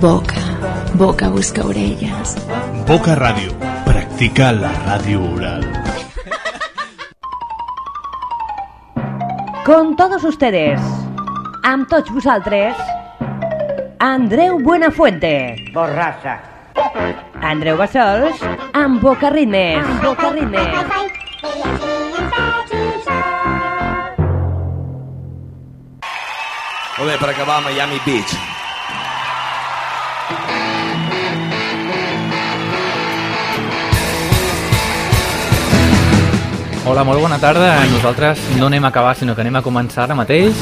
Boca, boca busca orelles. Boca Ràdio. Practica la ràdio oral. Con todos ustedes, amb tots vosaltres, Andreu Buenafuente. Borrassa. Andreu Bassols, amb Boca Ritmes. Amb Boca Ritmes. Bé, per acabar, Miami Beach. Hola, molt bona tarda. Nosaltres no anem a acabar, sinó que anem a començar ara mateix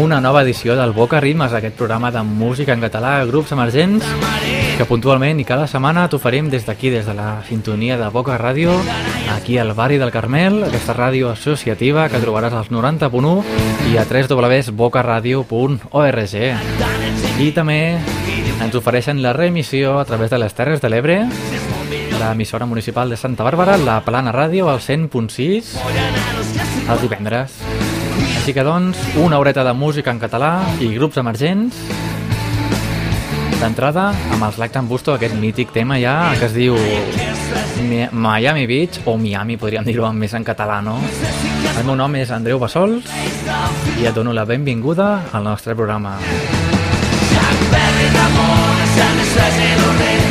una nova edició del Boca Ritmes, aquest programa de música en català, grups emergents, que puntualment i cada setmana t'oferim des d'aquí, des de la sintonia de Boca Ràdio, aquí al barri del Carmel, aquesta ràdio associativa que trobaràs als 90.1 i a www.bocaradio.org. I també ens ofereixen la reemissió a través de les Terres de l'Ebre, l'emissora municipal de Santa Bàrbara, la Plana Ràdio, al 100.6, els divendres. Així que doncs, una horeta de música en català i grups emergents. D'entrada, amb els Lactan Busto, aquest mític tema ja que es diu Mi- Miami Beach, o Miami, podríem dir-ho més en català, no? El meu nom és Andreu Bassols i et dono la benvinguda al nostre programa. La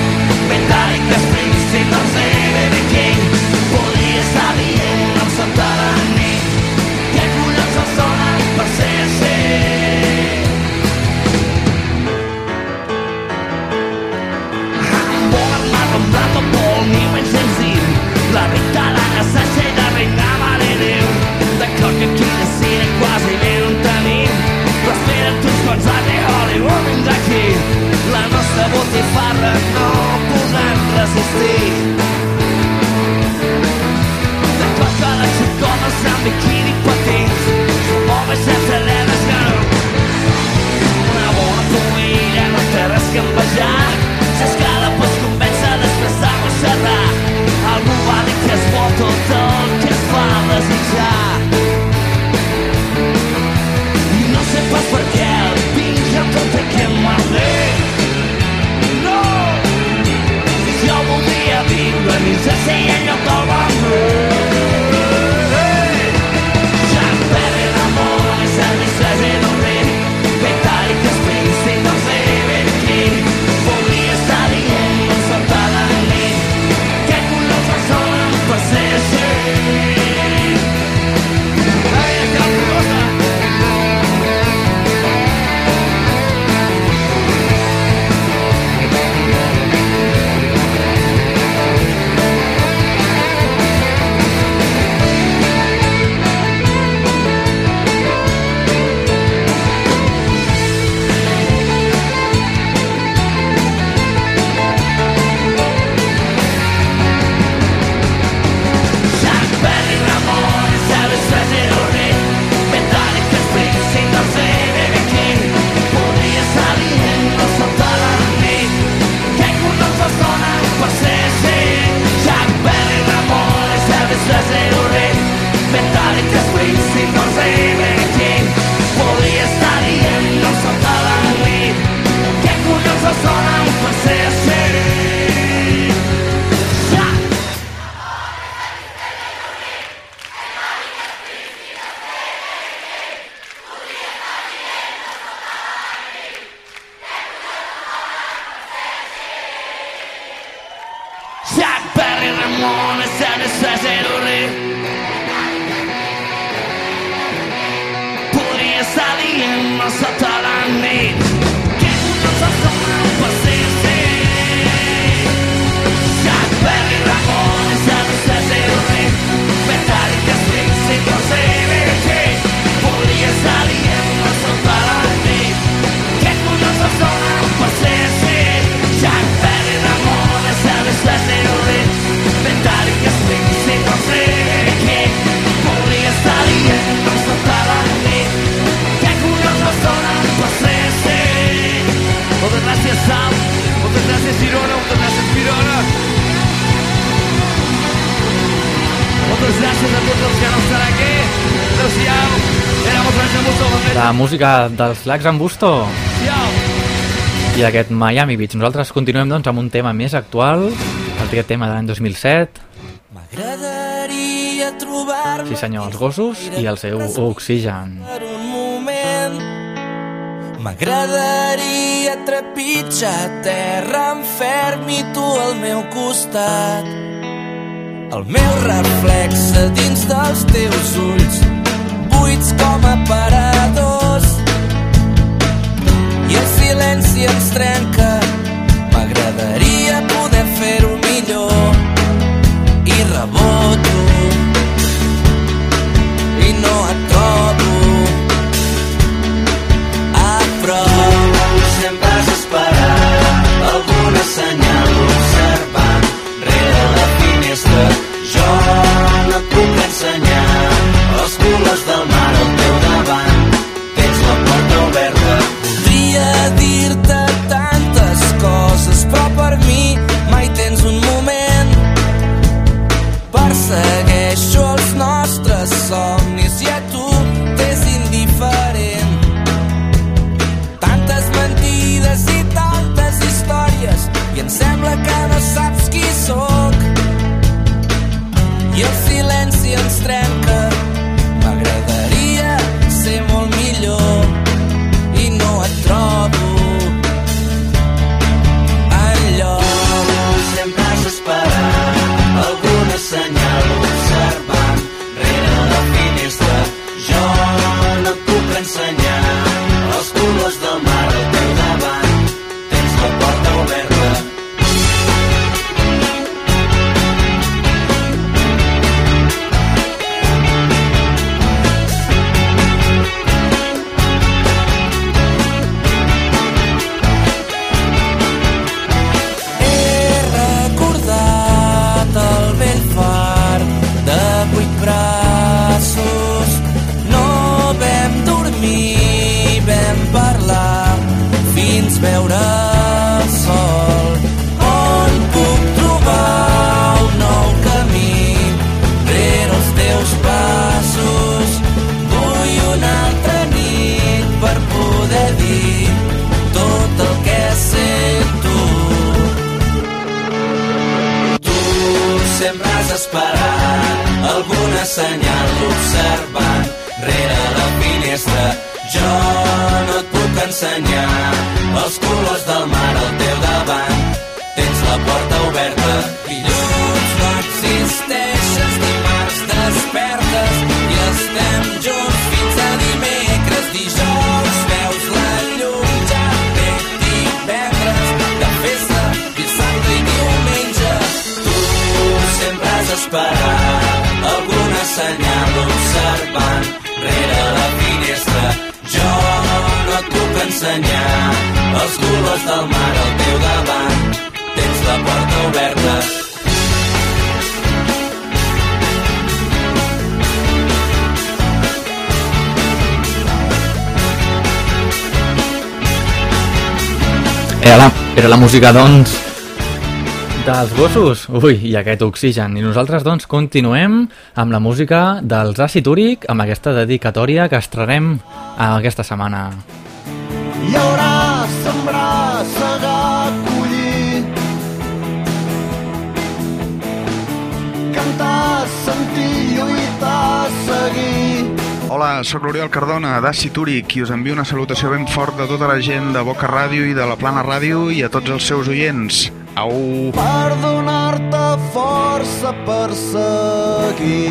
La nostra botifarra no podem resistir. D'acord que les xicones amb biquini patins Home sense nenes que no. Una bona comida no té res que envejar S'escala pues convèncer després d'arrossegar Algú va dir que és bo tot el que es fa desitjar viure ni sense i en lloc música dels Lacs en Busto i aquest Miami Beach. Nosaltres continuem doncs amb un tema més actual, el tema de l'any 2007. M'agradaria trobar-me Sí senyor, els gossos i el seu oxigen. per un moment. M'agradaria trepitjar terra en ferm i tu al meu costat. El meu reflexe dins dels teus ulls, buits com aparadors. Silenci ens trenca, m'agradaria poder fer-ho millor. I reboto, sempre has esperat alguna senyal observant rere la finestra. Jo no et puc ensenyar els colors del mar al teu davant. Tens la porta oberta. Dilluns no existeixes, dimarts despertes i estem junts fins a dimecres. Dijous esperat alguna senyal observant rere la finestra. Jo no et puc ensenyar els colors del mar al teu davant. Tens la porta oberta. Era la, era la música, doncs, dels gossos. Ui, i aquest oxigen. I nosaltres, doncs, continuem amb la música dels Àcid Úric, amb aquesta dedicatòria que estrenem aquesta setmana. Hi haurà sembrar, segar, collir Cantar, sentir, lluitar, seguir Hola, sóc l'Oriol Cardona, d'Àcid Úric, i us envio una salutació ben fort de tota la gent de Boca Ràdio i de la Plana Ràdio i a tots els seus oients. Au! Per donar-te força per seguir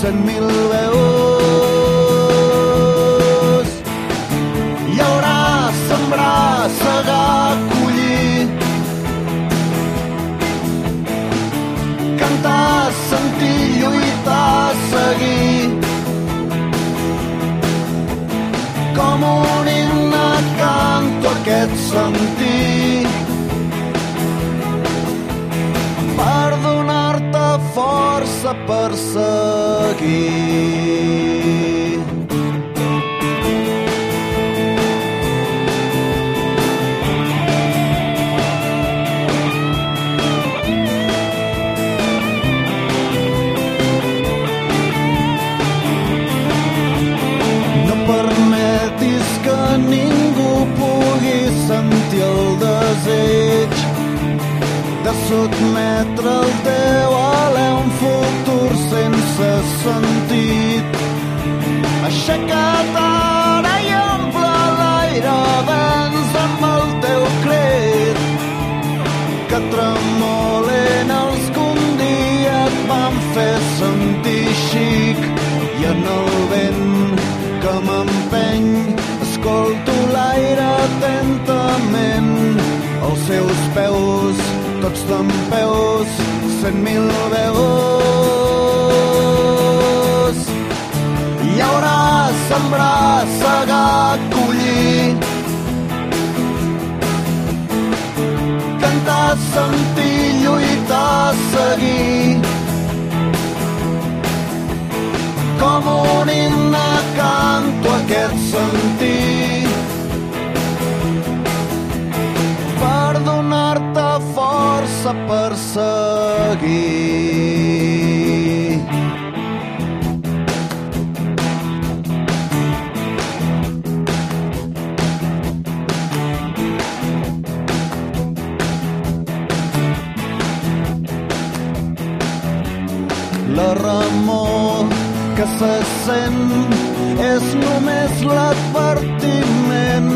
cent mil veus. Haurà sembrar, segar, collir, cantar, sentir, lluitar, seguir. Com un himne canto aquest sentir per donar-te força per seguir. No permetis que ningú sentir sotmetre el teu alè Aixeca't ara i omple l'aire abans amb el teu crit que tremolen els que un dia et van fer sentir xic. I en el vent que m'empeny escolto l'aire atentament. Els seus peus tots d'en peus cent mil veus sembrar, segar, collir cantar, sentir, lluitar, seguir. Com un himne canto aquest sentir. Per donar-te força per seguir. Sent és només l'advertiment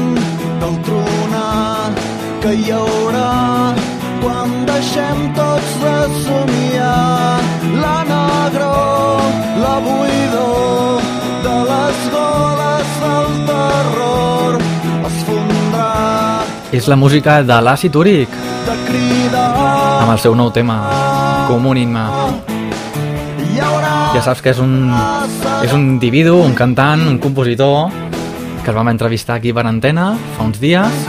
del tronar que hi haurà quan deixem tots de somiar. La negror, la buidor de les goles del terror es fondrà. És la música de l'Àcid Úric, amb el seu nou tema, com Ja saps que és un, és un individu, un cantant, un compositor, que el vam entrevistar aquí per antena fa uns dies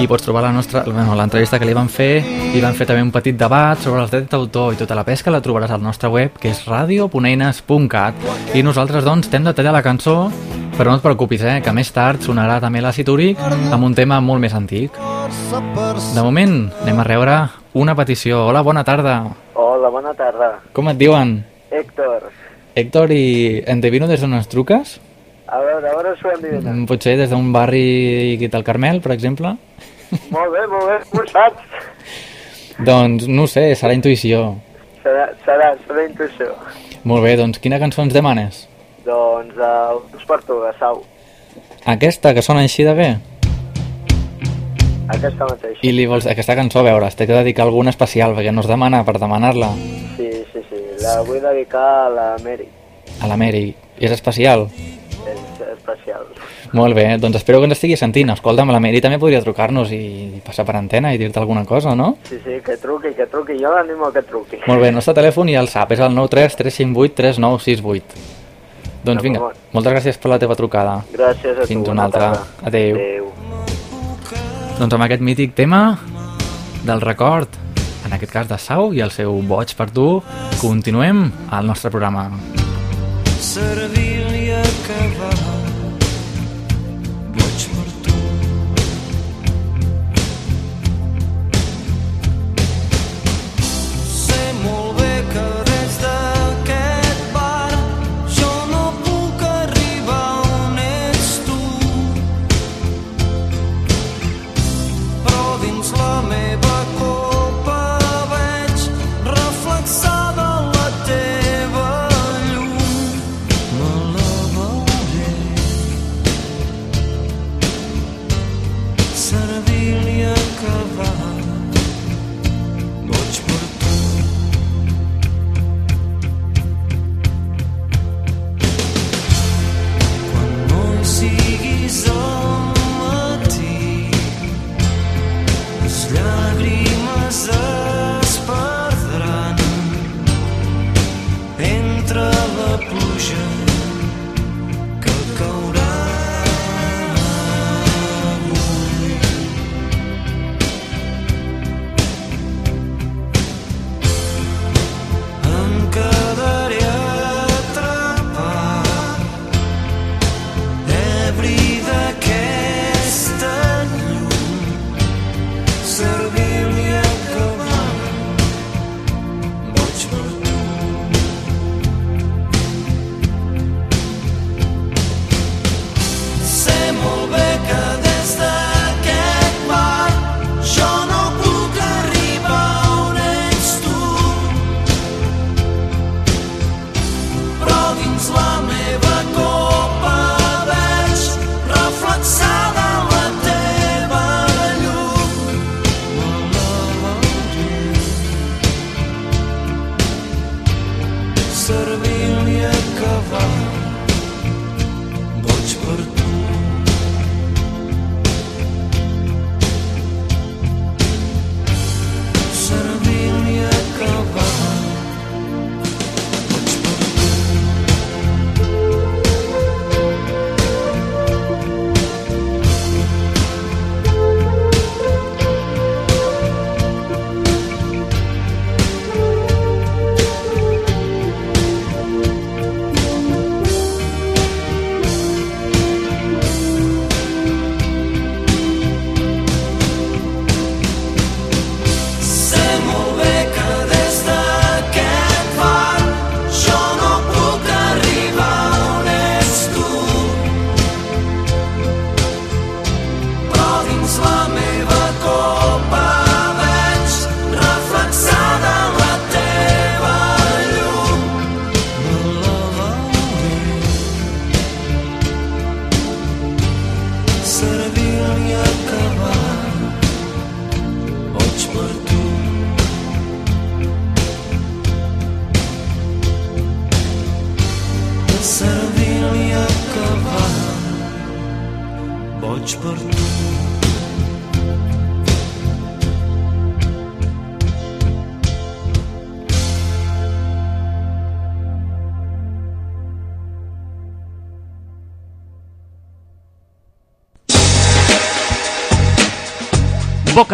i pots trobar la nostra bueno, l'entrevista que li van fer i van fer també un petit debat sobre els drets d'autor i tota la pesca la trobaràs al nostre web que és radio.eines.cat i nosaltres doncs t'hem de tallar la cançó però no et preocupis, eh, que més tard sonarà també l'àcid úric amb un tema molt més antic. De moment anem a rebre una petició. Hola, bona tarda. Hola, bona tarda. Com et diuen? Héctor, Héctor i Endevino des d'on ens truques? a veure, a veure si ho dit. Mm, Potser des d'un barri del Carmel, per exemple? Molt bé, molt bé, ho saps? Doncs no sé, serà intuïció. Serà, serà, serà intuïció. Molt bé, doncs quina cançó ens demanes? Doncs, uh, us per tu, Sau. Aquesta, que sona així de bé? Aquesta mateixa. I li vols aquesta cançó, a veure, t'he de dedicar alguna especial, perquè no es demana per demanar-la sí. La vull dedicar a la Mary. a la Mary. I és especial? És especial. Molt bé, doncs espero que ens estigui sentint. Escolta'm, la Mary també podria trucar-nos i passar per antena i dir-te alguna cosa, no? Sí, sí, que truqui, que truqui. Jo l'animo que truqui. Molt bé, el nostre telèfon i el SAP és el 93 358 3968. Doncs vinga, moltes gràcies per la teva trucada. Gràcies a tu. Fins una altra. Adéu. Adéu. Doncs amb aquest mític tema del record, en aquest cas de Sau i el seu boig per tu, continuem al nostre programa. servir-li a acabar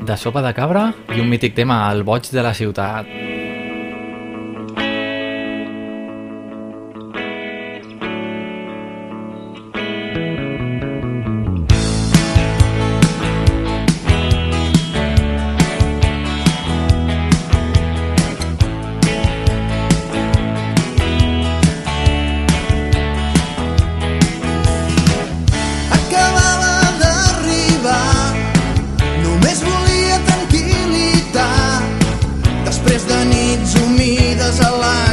de Sopa de Cabra i un mític tema, el boig de la ciutat. Humides a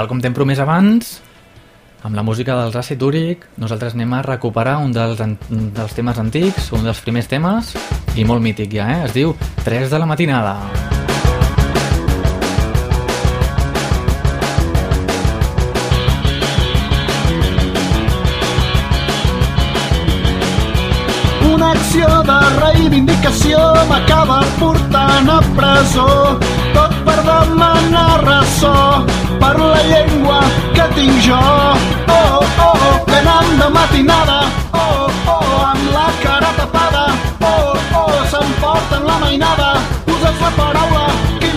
tal com t'hem promès abans, amb la música dels Acid Úric, nosaltres anem a recuperar un dels, dels temes antics, un dels primers temes, i molt mític ja, eh? Es diu 3 de la matinada. Una acció de reivindicació m'acaba portant a presó. Tot per demanar ressò per la llengua que tinc jo. Oh, oh, venen de matinada. Oh, oh, amb la cara tapada. Oh, oh, s'emporten la mainada. Uses la paraula, quina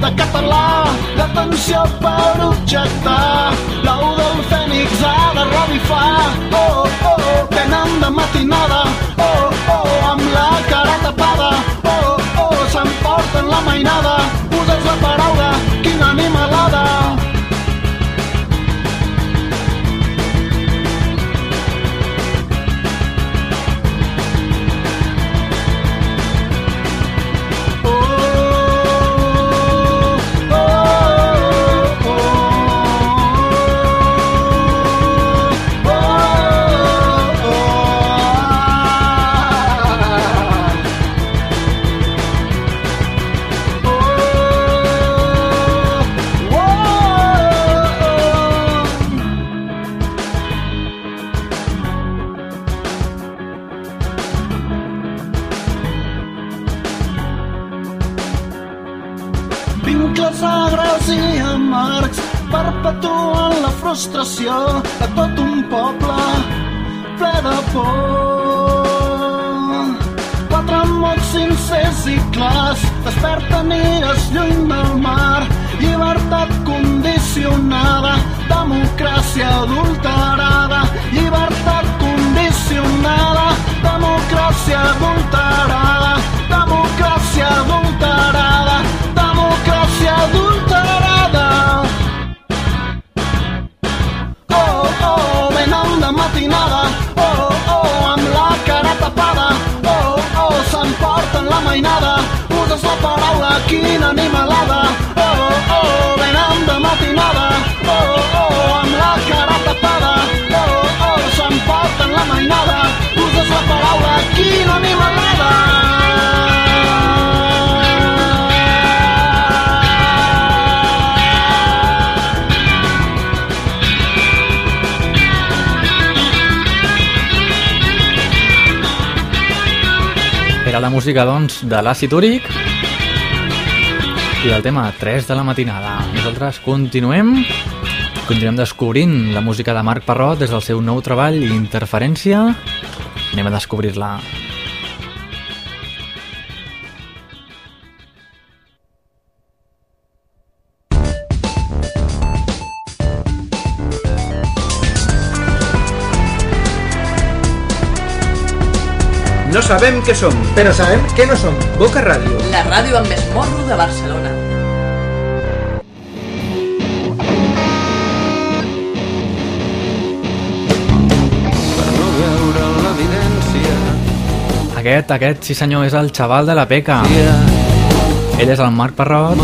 de català, detenció per objectar, l'ou del fènix ha de revifar, oh, oh, venen de matinada, oh, oh, amb la cara tapada, oh, oh, s'emporten la mainada, perpetuen la frustració de tot un poble ple de por. Quatre mots sincers i clars desperten ires lluny del mar. Llibertat quina animalada. Oh, oh, venen de matinada. Oh, oh, amb la cara tapada. Oh, oh, s'emporten la mainada. Uses la paraula, quina animalada. La música, doncs, de l'àcid úric i del tema 3 de la matinada. Nosaltres continuem, continuem descobrint la música de Marc Parrot des del seu nou treball Interferència. Anem a descobrir-la. Sabem què som, però sabem què no som. Boca Ràdio. La ràdio amb més morro de Barcelona. Per no veure l'evidència Aquest, aquest, sí senyor, és el xaval de la Peca. Ell és el Marc Parrot.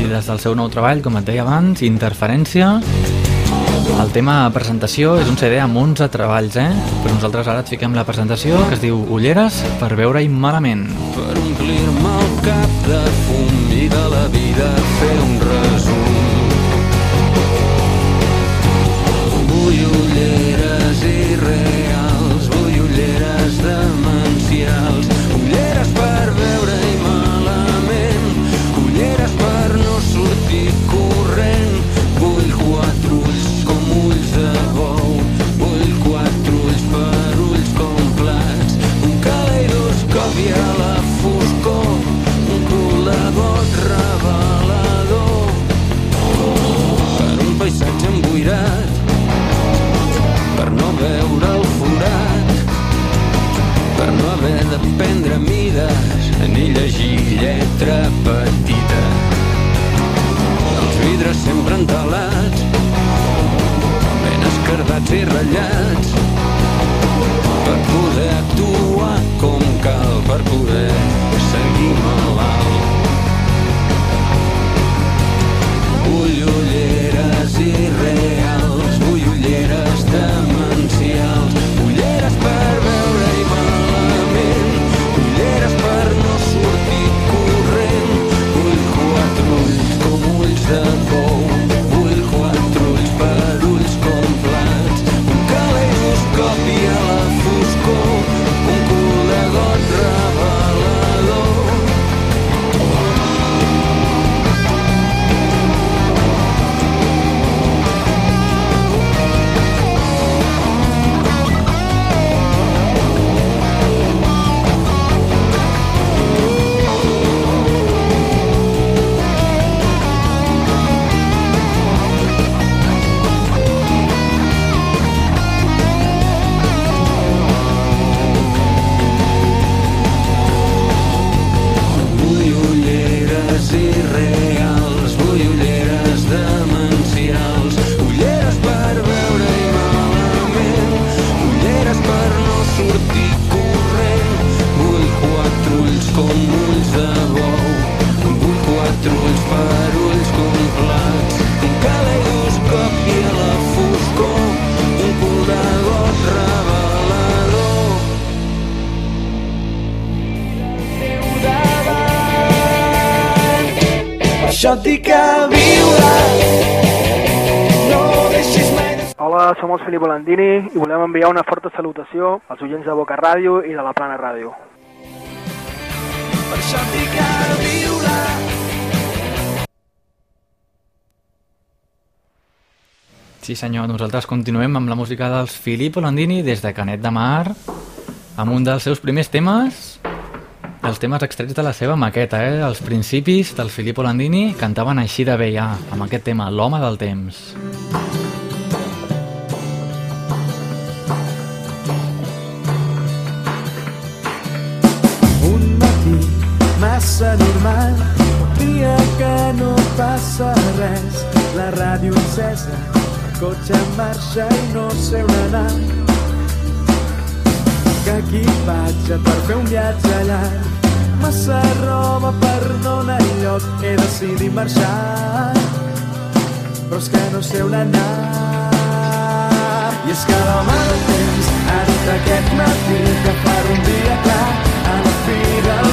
I des del seu nou treball, com et deia abans, Interferència, El tema presentació és un CD amb 11 treballs, eh? Però nosaltres ara et fiquem la presentació que es diu Ulleres per veure-hi malament. per omplir-me el cap de fum i de la vida fer un resum. encontrar. Som els Felip Volandini i volem enviar una forta salutació als oients de Boca Ràdio i de la Plana Ràdio. Per això a viure. Sí senyor, nosaltres continuem amb la música dels Filippo Landini des de Canet de Mar amb un dels seus primers temes els temes extrets de la seva maqueta, eh? Els principis del Filippo Landini cantaven així de bé ja, amb aquest tema, l'home del temps. Un massa normal, un dia que no passa res. La ràdio encesa, el cotxe en marxa i no sé on anar. Que equipatge per fer un viatge llarg. Massa roba per no anar enlloc, he decidit marxar. Però és que no sé on anar. I és que del temps ha dit aquest matí que per un dia clar a la fi del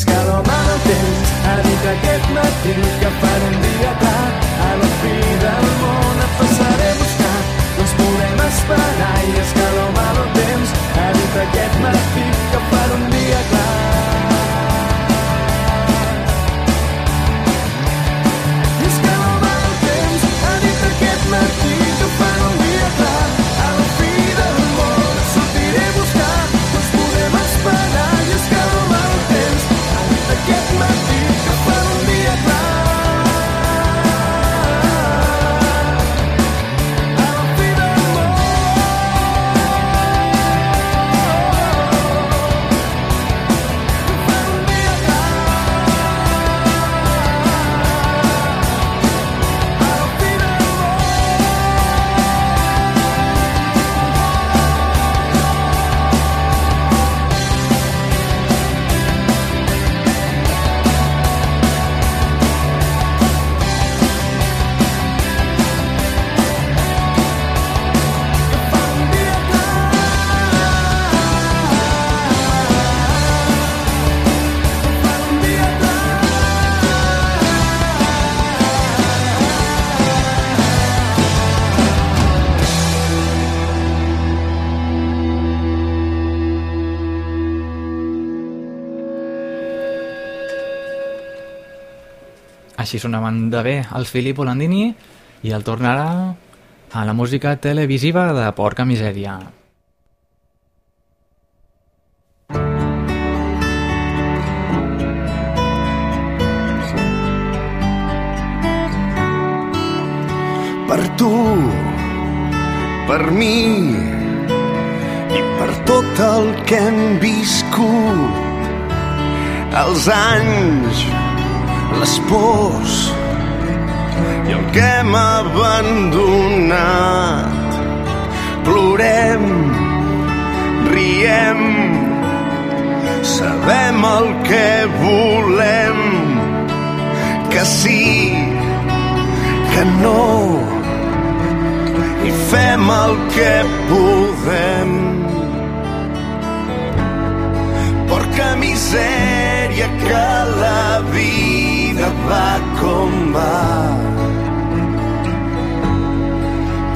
I és que Així sonaven de bé el Filippo Landini i el tornarà a la música televisiva de Porca Misèria. per tu, per mi i per tot el que hem viscut. Els anys, les pors i el que hem abandonat. Plorem, riem, sabem el que volem, que sí, que no, i fem el que podem. Porca misèria que la vida va com va.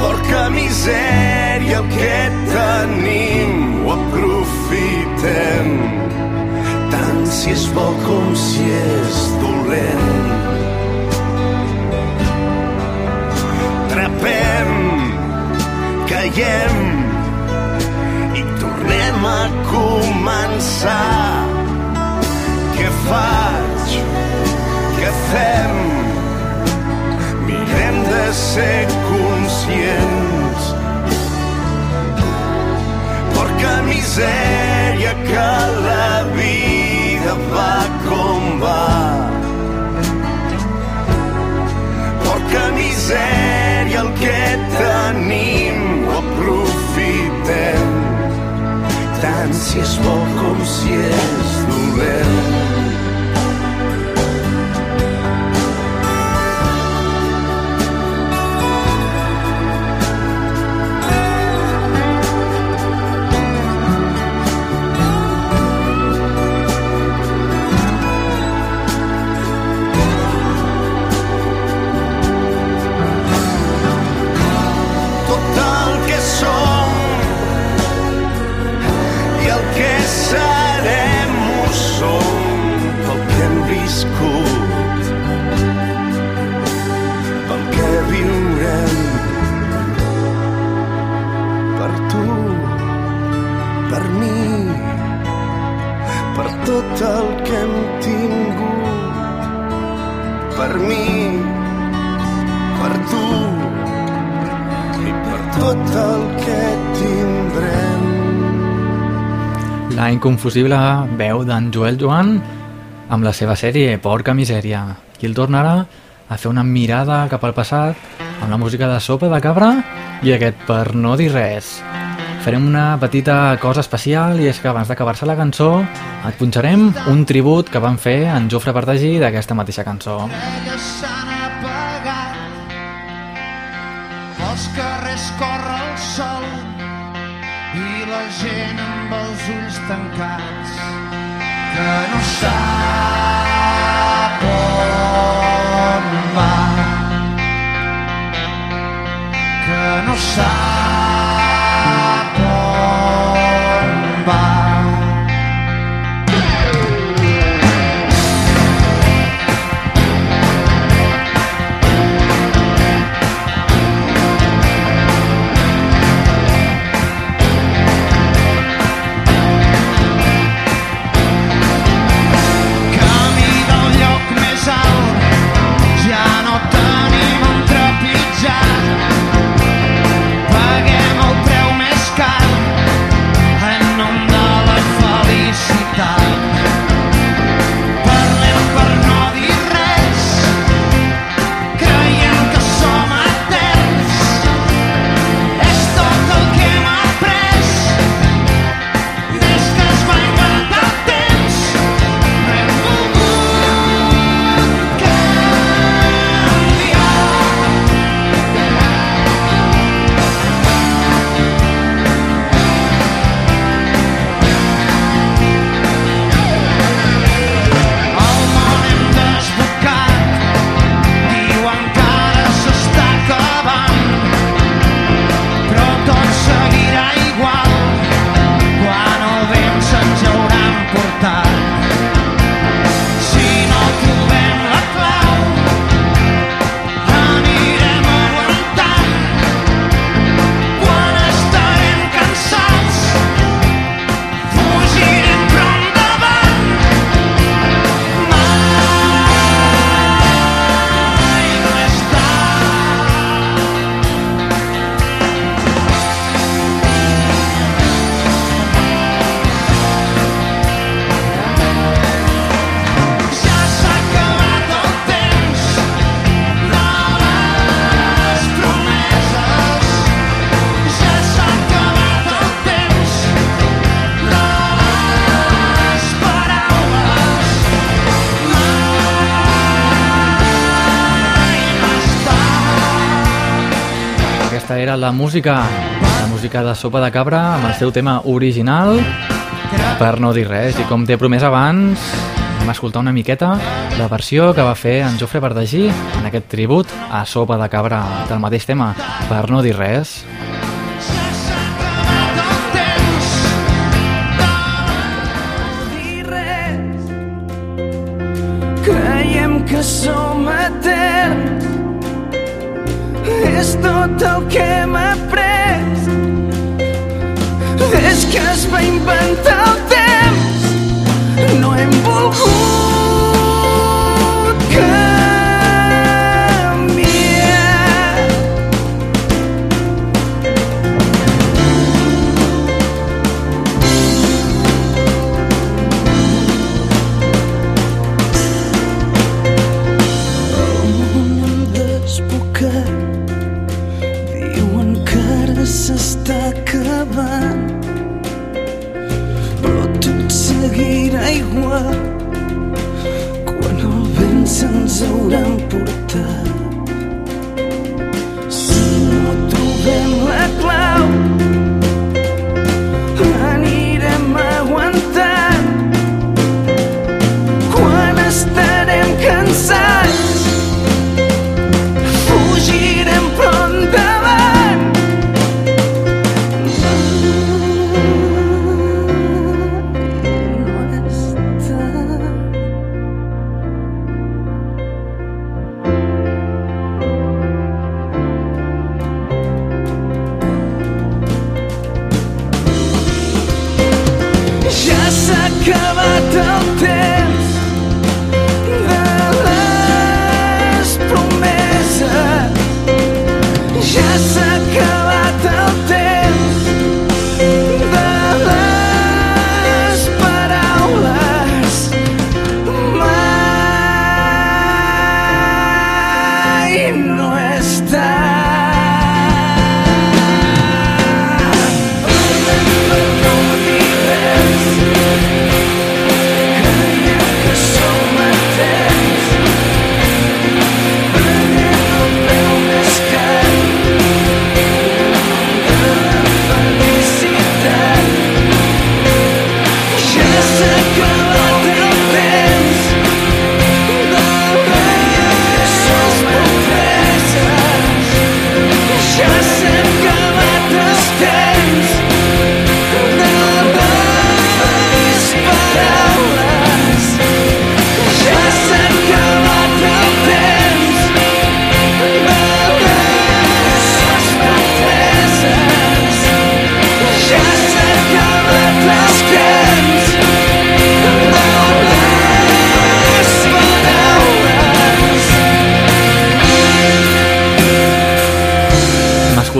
Porca misèria el que tenim ho aprofitem tant si és bo com si és dolent. trapem, caiem i tornem a començar. Què faig? Fem? Mirem de ser conscients. Porca misèria que la vida va com va. Porca misèria el que tenim ho aprofitem tant si és bo com si és dolent. Tot el que hem tingut per mi per tu i per tot el que tindrem. La inconfusible veu d'en Joel Joan amb la seva sèrie Porca Misèria. I el tornarà a fer una mirada cap al passat amb la música de Sopa de Cabra i aquest Per no dir res. Farem una petita cosa especial i és que abans d'acabar-se la cançó et punxarem un tribut que van fer en Jofre Partagí d'aquesta mateixa cançó. S'han apagat corre el sol i la gent amb els ulls tancats que no sap on va que no sap la música, la música de Sopa de Cabra amb el seu tema original, per no dir res. I com t'he promès abans, vam escoltar una miqueta la versió que va fer en Jofre Verdagí en aquest tribut a Sopa de Cabra del mateix tema, per no dir res. Tot el que hem après. Des que es va inventar el temps,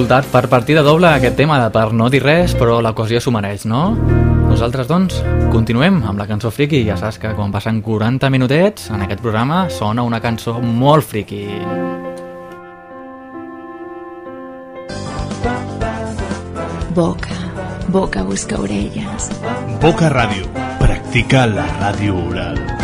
escoltat per partida doble aquest tema de per no dir res, però l'ocasió s'ho mereix, no? Nosaltres, doncs, continuem amb la cançó friki. Ja saps que quan passen 40 minutets en aquest programa sona una cançó molt friki. Boca, boca busca orelles. Boca Radio. Practica la radio oral.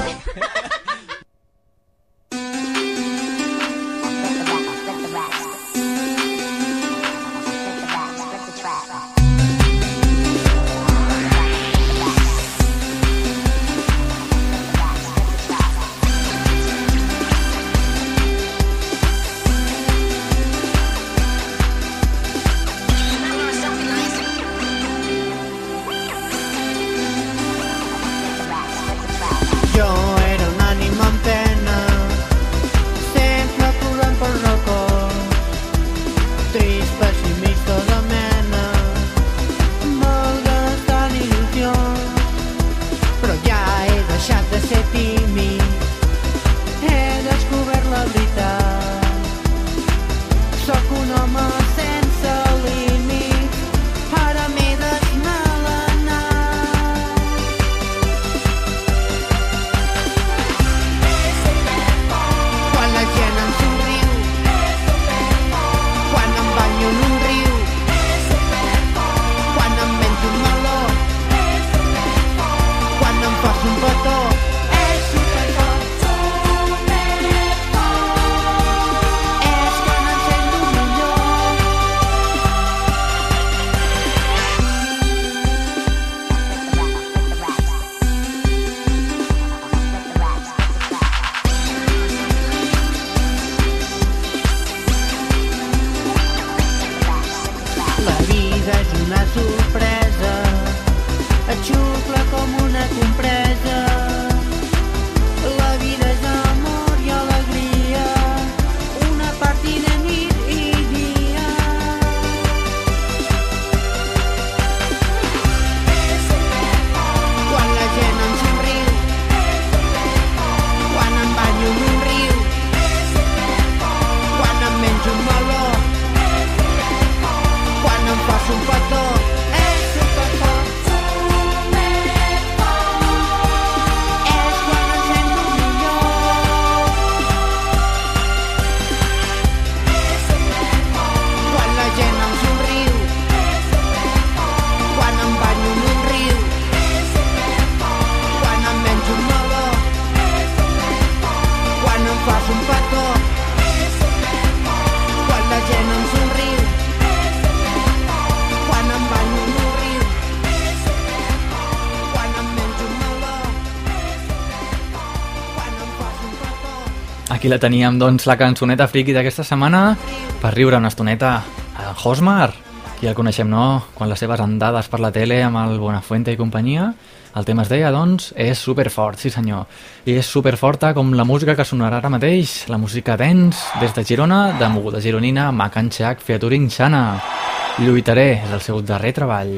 La teníem, doncs, la cançoneta friki d'aquesta setmana per riure una estoneta a Hosmar. Qui el coneixem, no? Quan les seves andades per la tele amb el Buenafuente i companyia, el tema es deia, doncs, és superfort, sí senyor. I és superforta com la música que sonarà ara mateix, la música dance, des de Girona, de moguda gironina, Macanxac, featuring Xana. Lluitaré, és el seu darrer treball.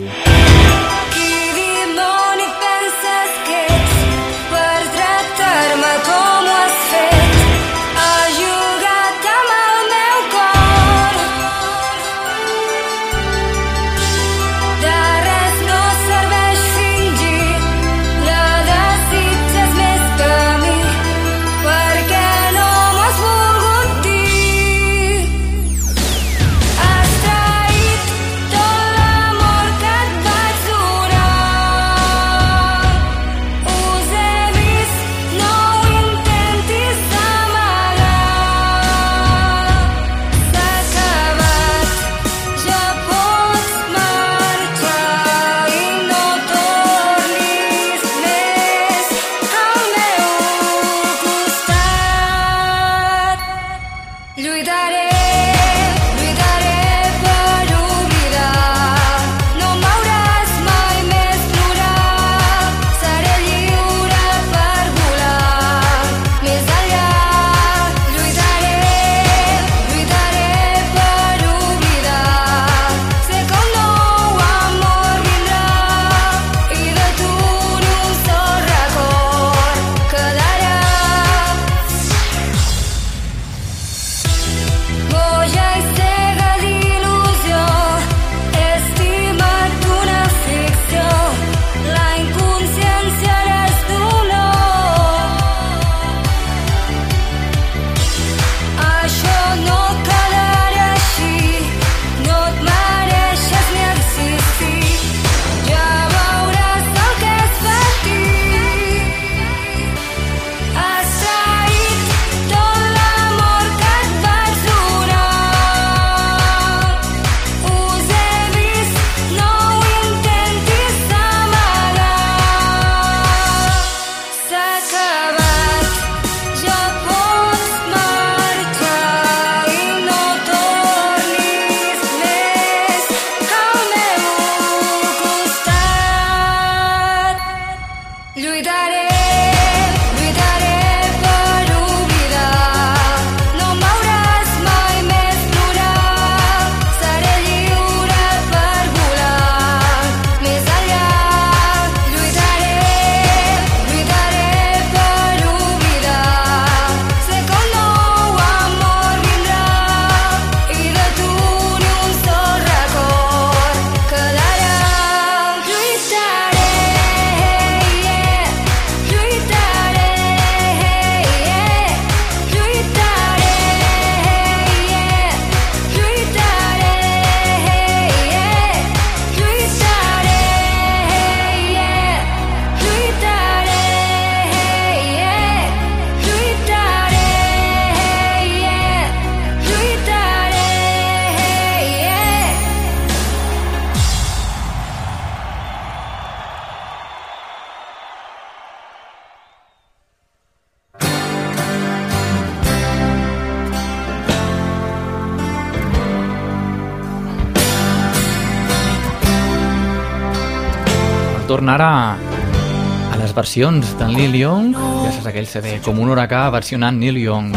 Versions d'en Neil Young, gràcies a aquell CD, com un huracà versionant Neil Young.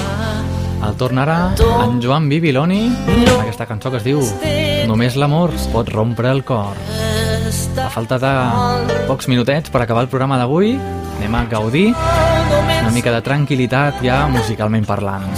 El torna ara en Joan Bibiloni, amb aquesta cançó que es diu Només l'amor pot rompre el cor. A falta de pocs minutets per acabar el programa d'avui, anem a gaudir una mica de tranquil·litat ja musicalment parlant.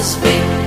Es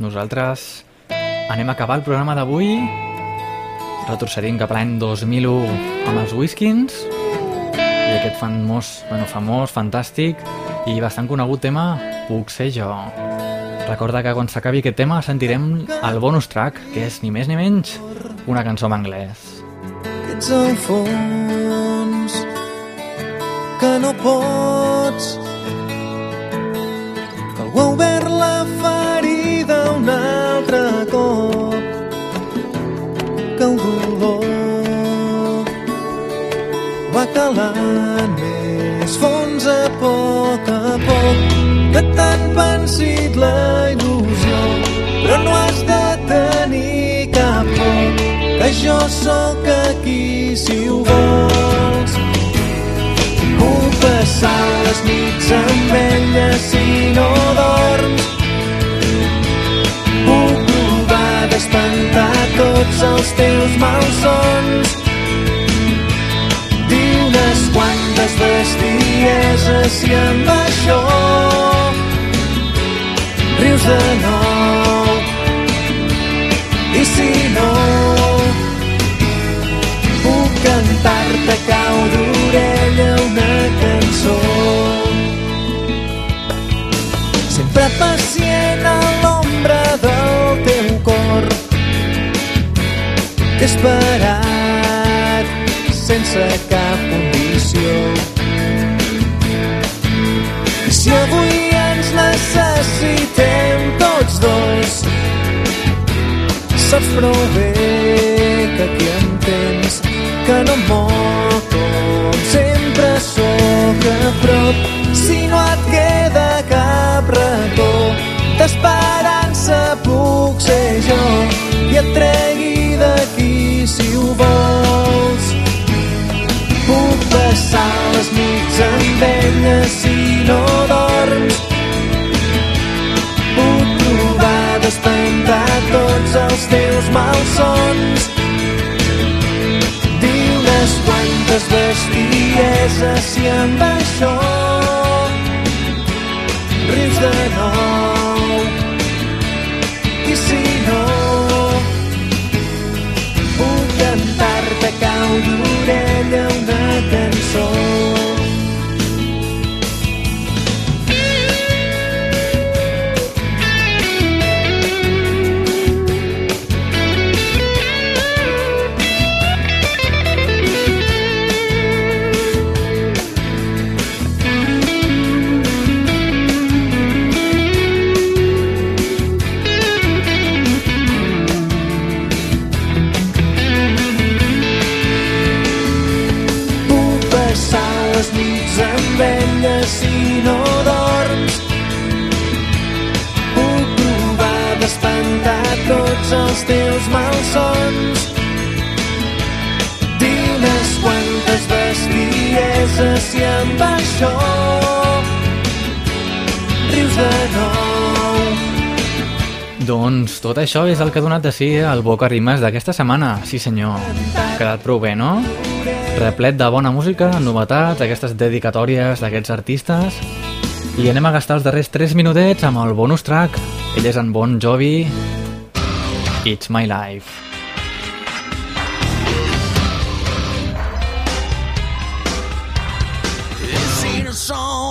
Nosaltres anem a acabar el programa d'avui. Retrocedim cap a l'any 2001 amb els Whiskins. I aquest famós, bueno, famós, fantàstic i bastant conegut tema Puc ser jo. Recorda que quan s'acabi aquest tema sentirem el bonus track que és ni més ni menys una cançó en anglès. Ets al fons que no pots que algú ha obert la un altre cop que el dolor va calant més fons a poc a poc que t'han pensit la il·lusió però no has de tenir cap por que jo sóc aquí si ho vols. Puc passar les nits amb ella si no dorms provar d'espantar tots els teus malsons. Dir unes quantes bestieses i amb això rius de nou i si no puc cantar-te cau d'orella una cançó. Sempre pacient esperat sense cap condició. I si avui ens necessitem tots dos saps prou bé que aquí em tens que no moc com sempre sóc a prop. Si no et queda cap racó d'esperança puc ser jo i et ho vols. Puc passar les nits amb ella si no dorms. Puc provar d'espantar tots els teus malsons. Dir unes quantes bestieses i amb això rius de nou cantar-te a cau bestieses i amb això rius de nou. Doncs tot això és el que ha donat de si el Boca Rimes d'aquesta setmana. Sí senyor, ha quedat prou bé, no? Replet de bona música, novetats, aquestes dedicatòries d'aquests artistes. I anem a gastar els darrers 3 minutets amb el bonus track. Ell és en Bon Jovi, It's My Life.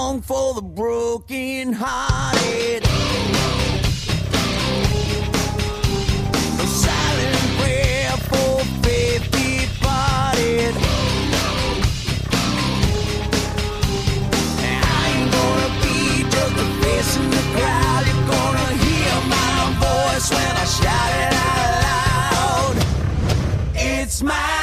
Song for the broken hearted. A silent prayer for faith departed. I ain't gonna be just a face in the crowd. You're gonna hear my voice when I shout it out loud. It's my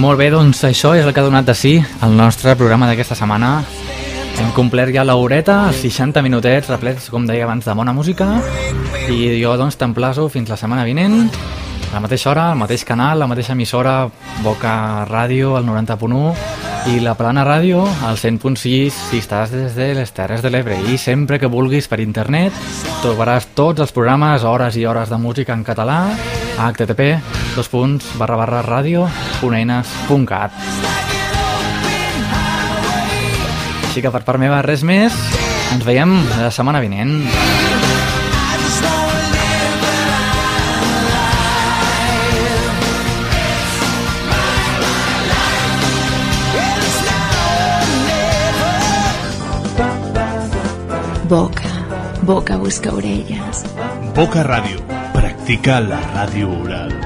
Molt bé, doncs això és el que ha donat de si el nostre programa d'aquesta setmana. Hem complert ja l'horeta, els 60 minutets replets, com deia abans, de bona música. I jo doncs t'emplaço fins la setmana vinent, a la mateixa hora, al mateix canal, la mateixa emissora, Boca Ràdio, al 90.1, i la Plana Ràdio, al 100.6, si estàs des de les Terres de l'Ebre. I sempre que vulguis per internet trobaràs tots els programes, hores i hores de música en català, a http dos punts barra barra radio.eines.cat Així que per part meva res més, ens veiem la setmana vinent. Boca, boca busca orelles. Boca Radio. Practica la radio oral.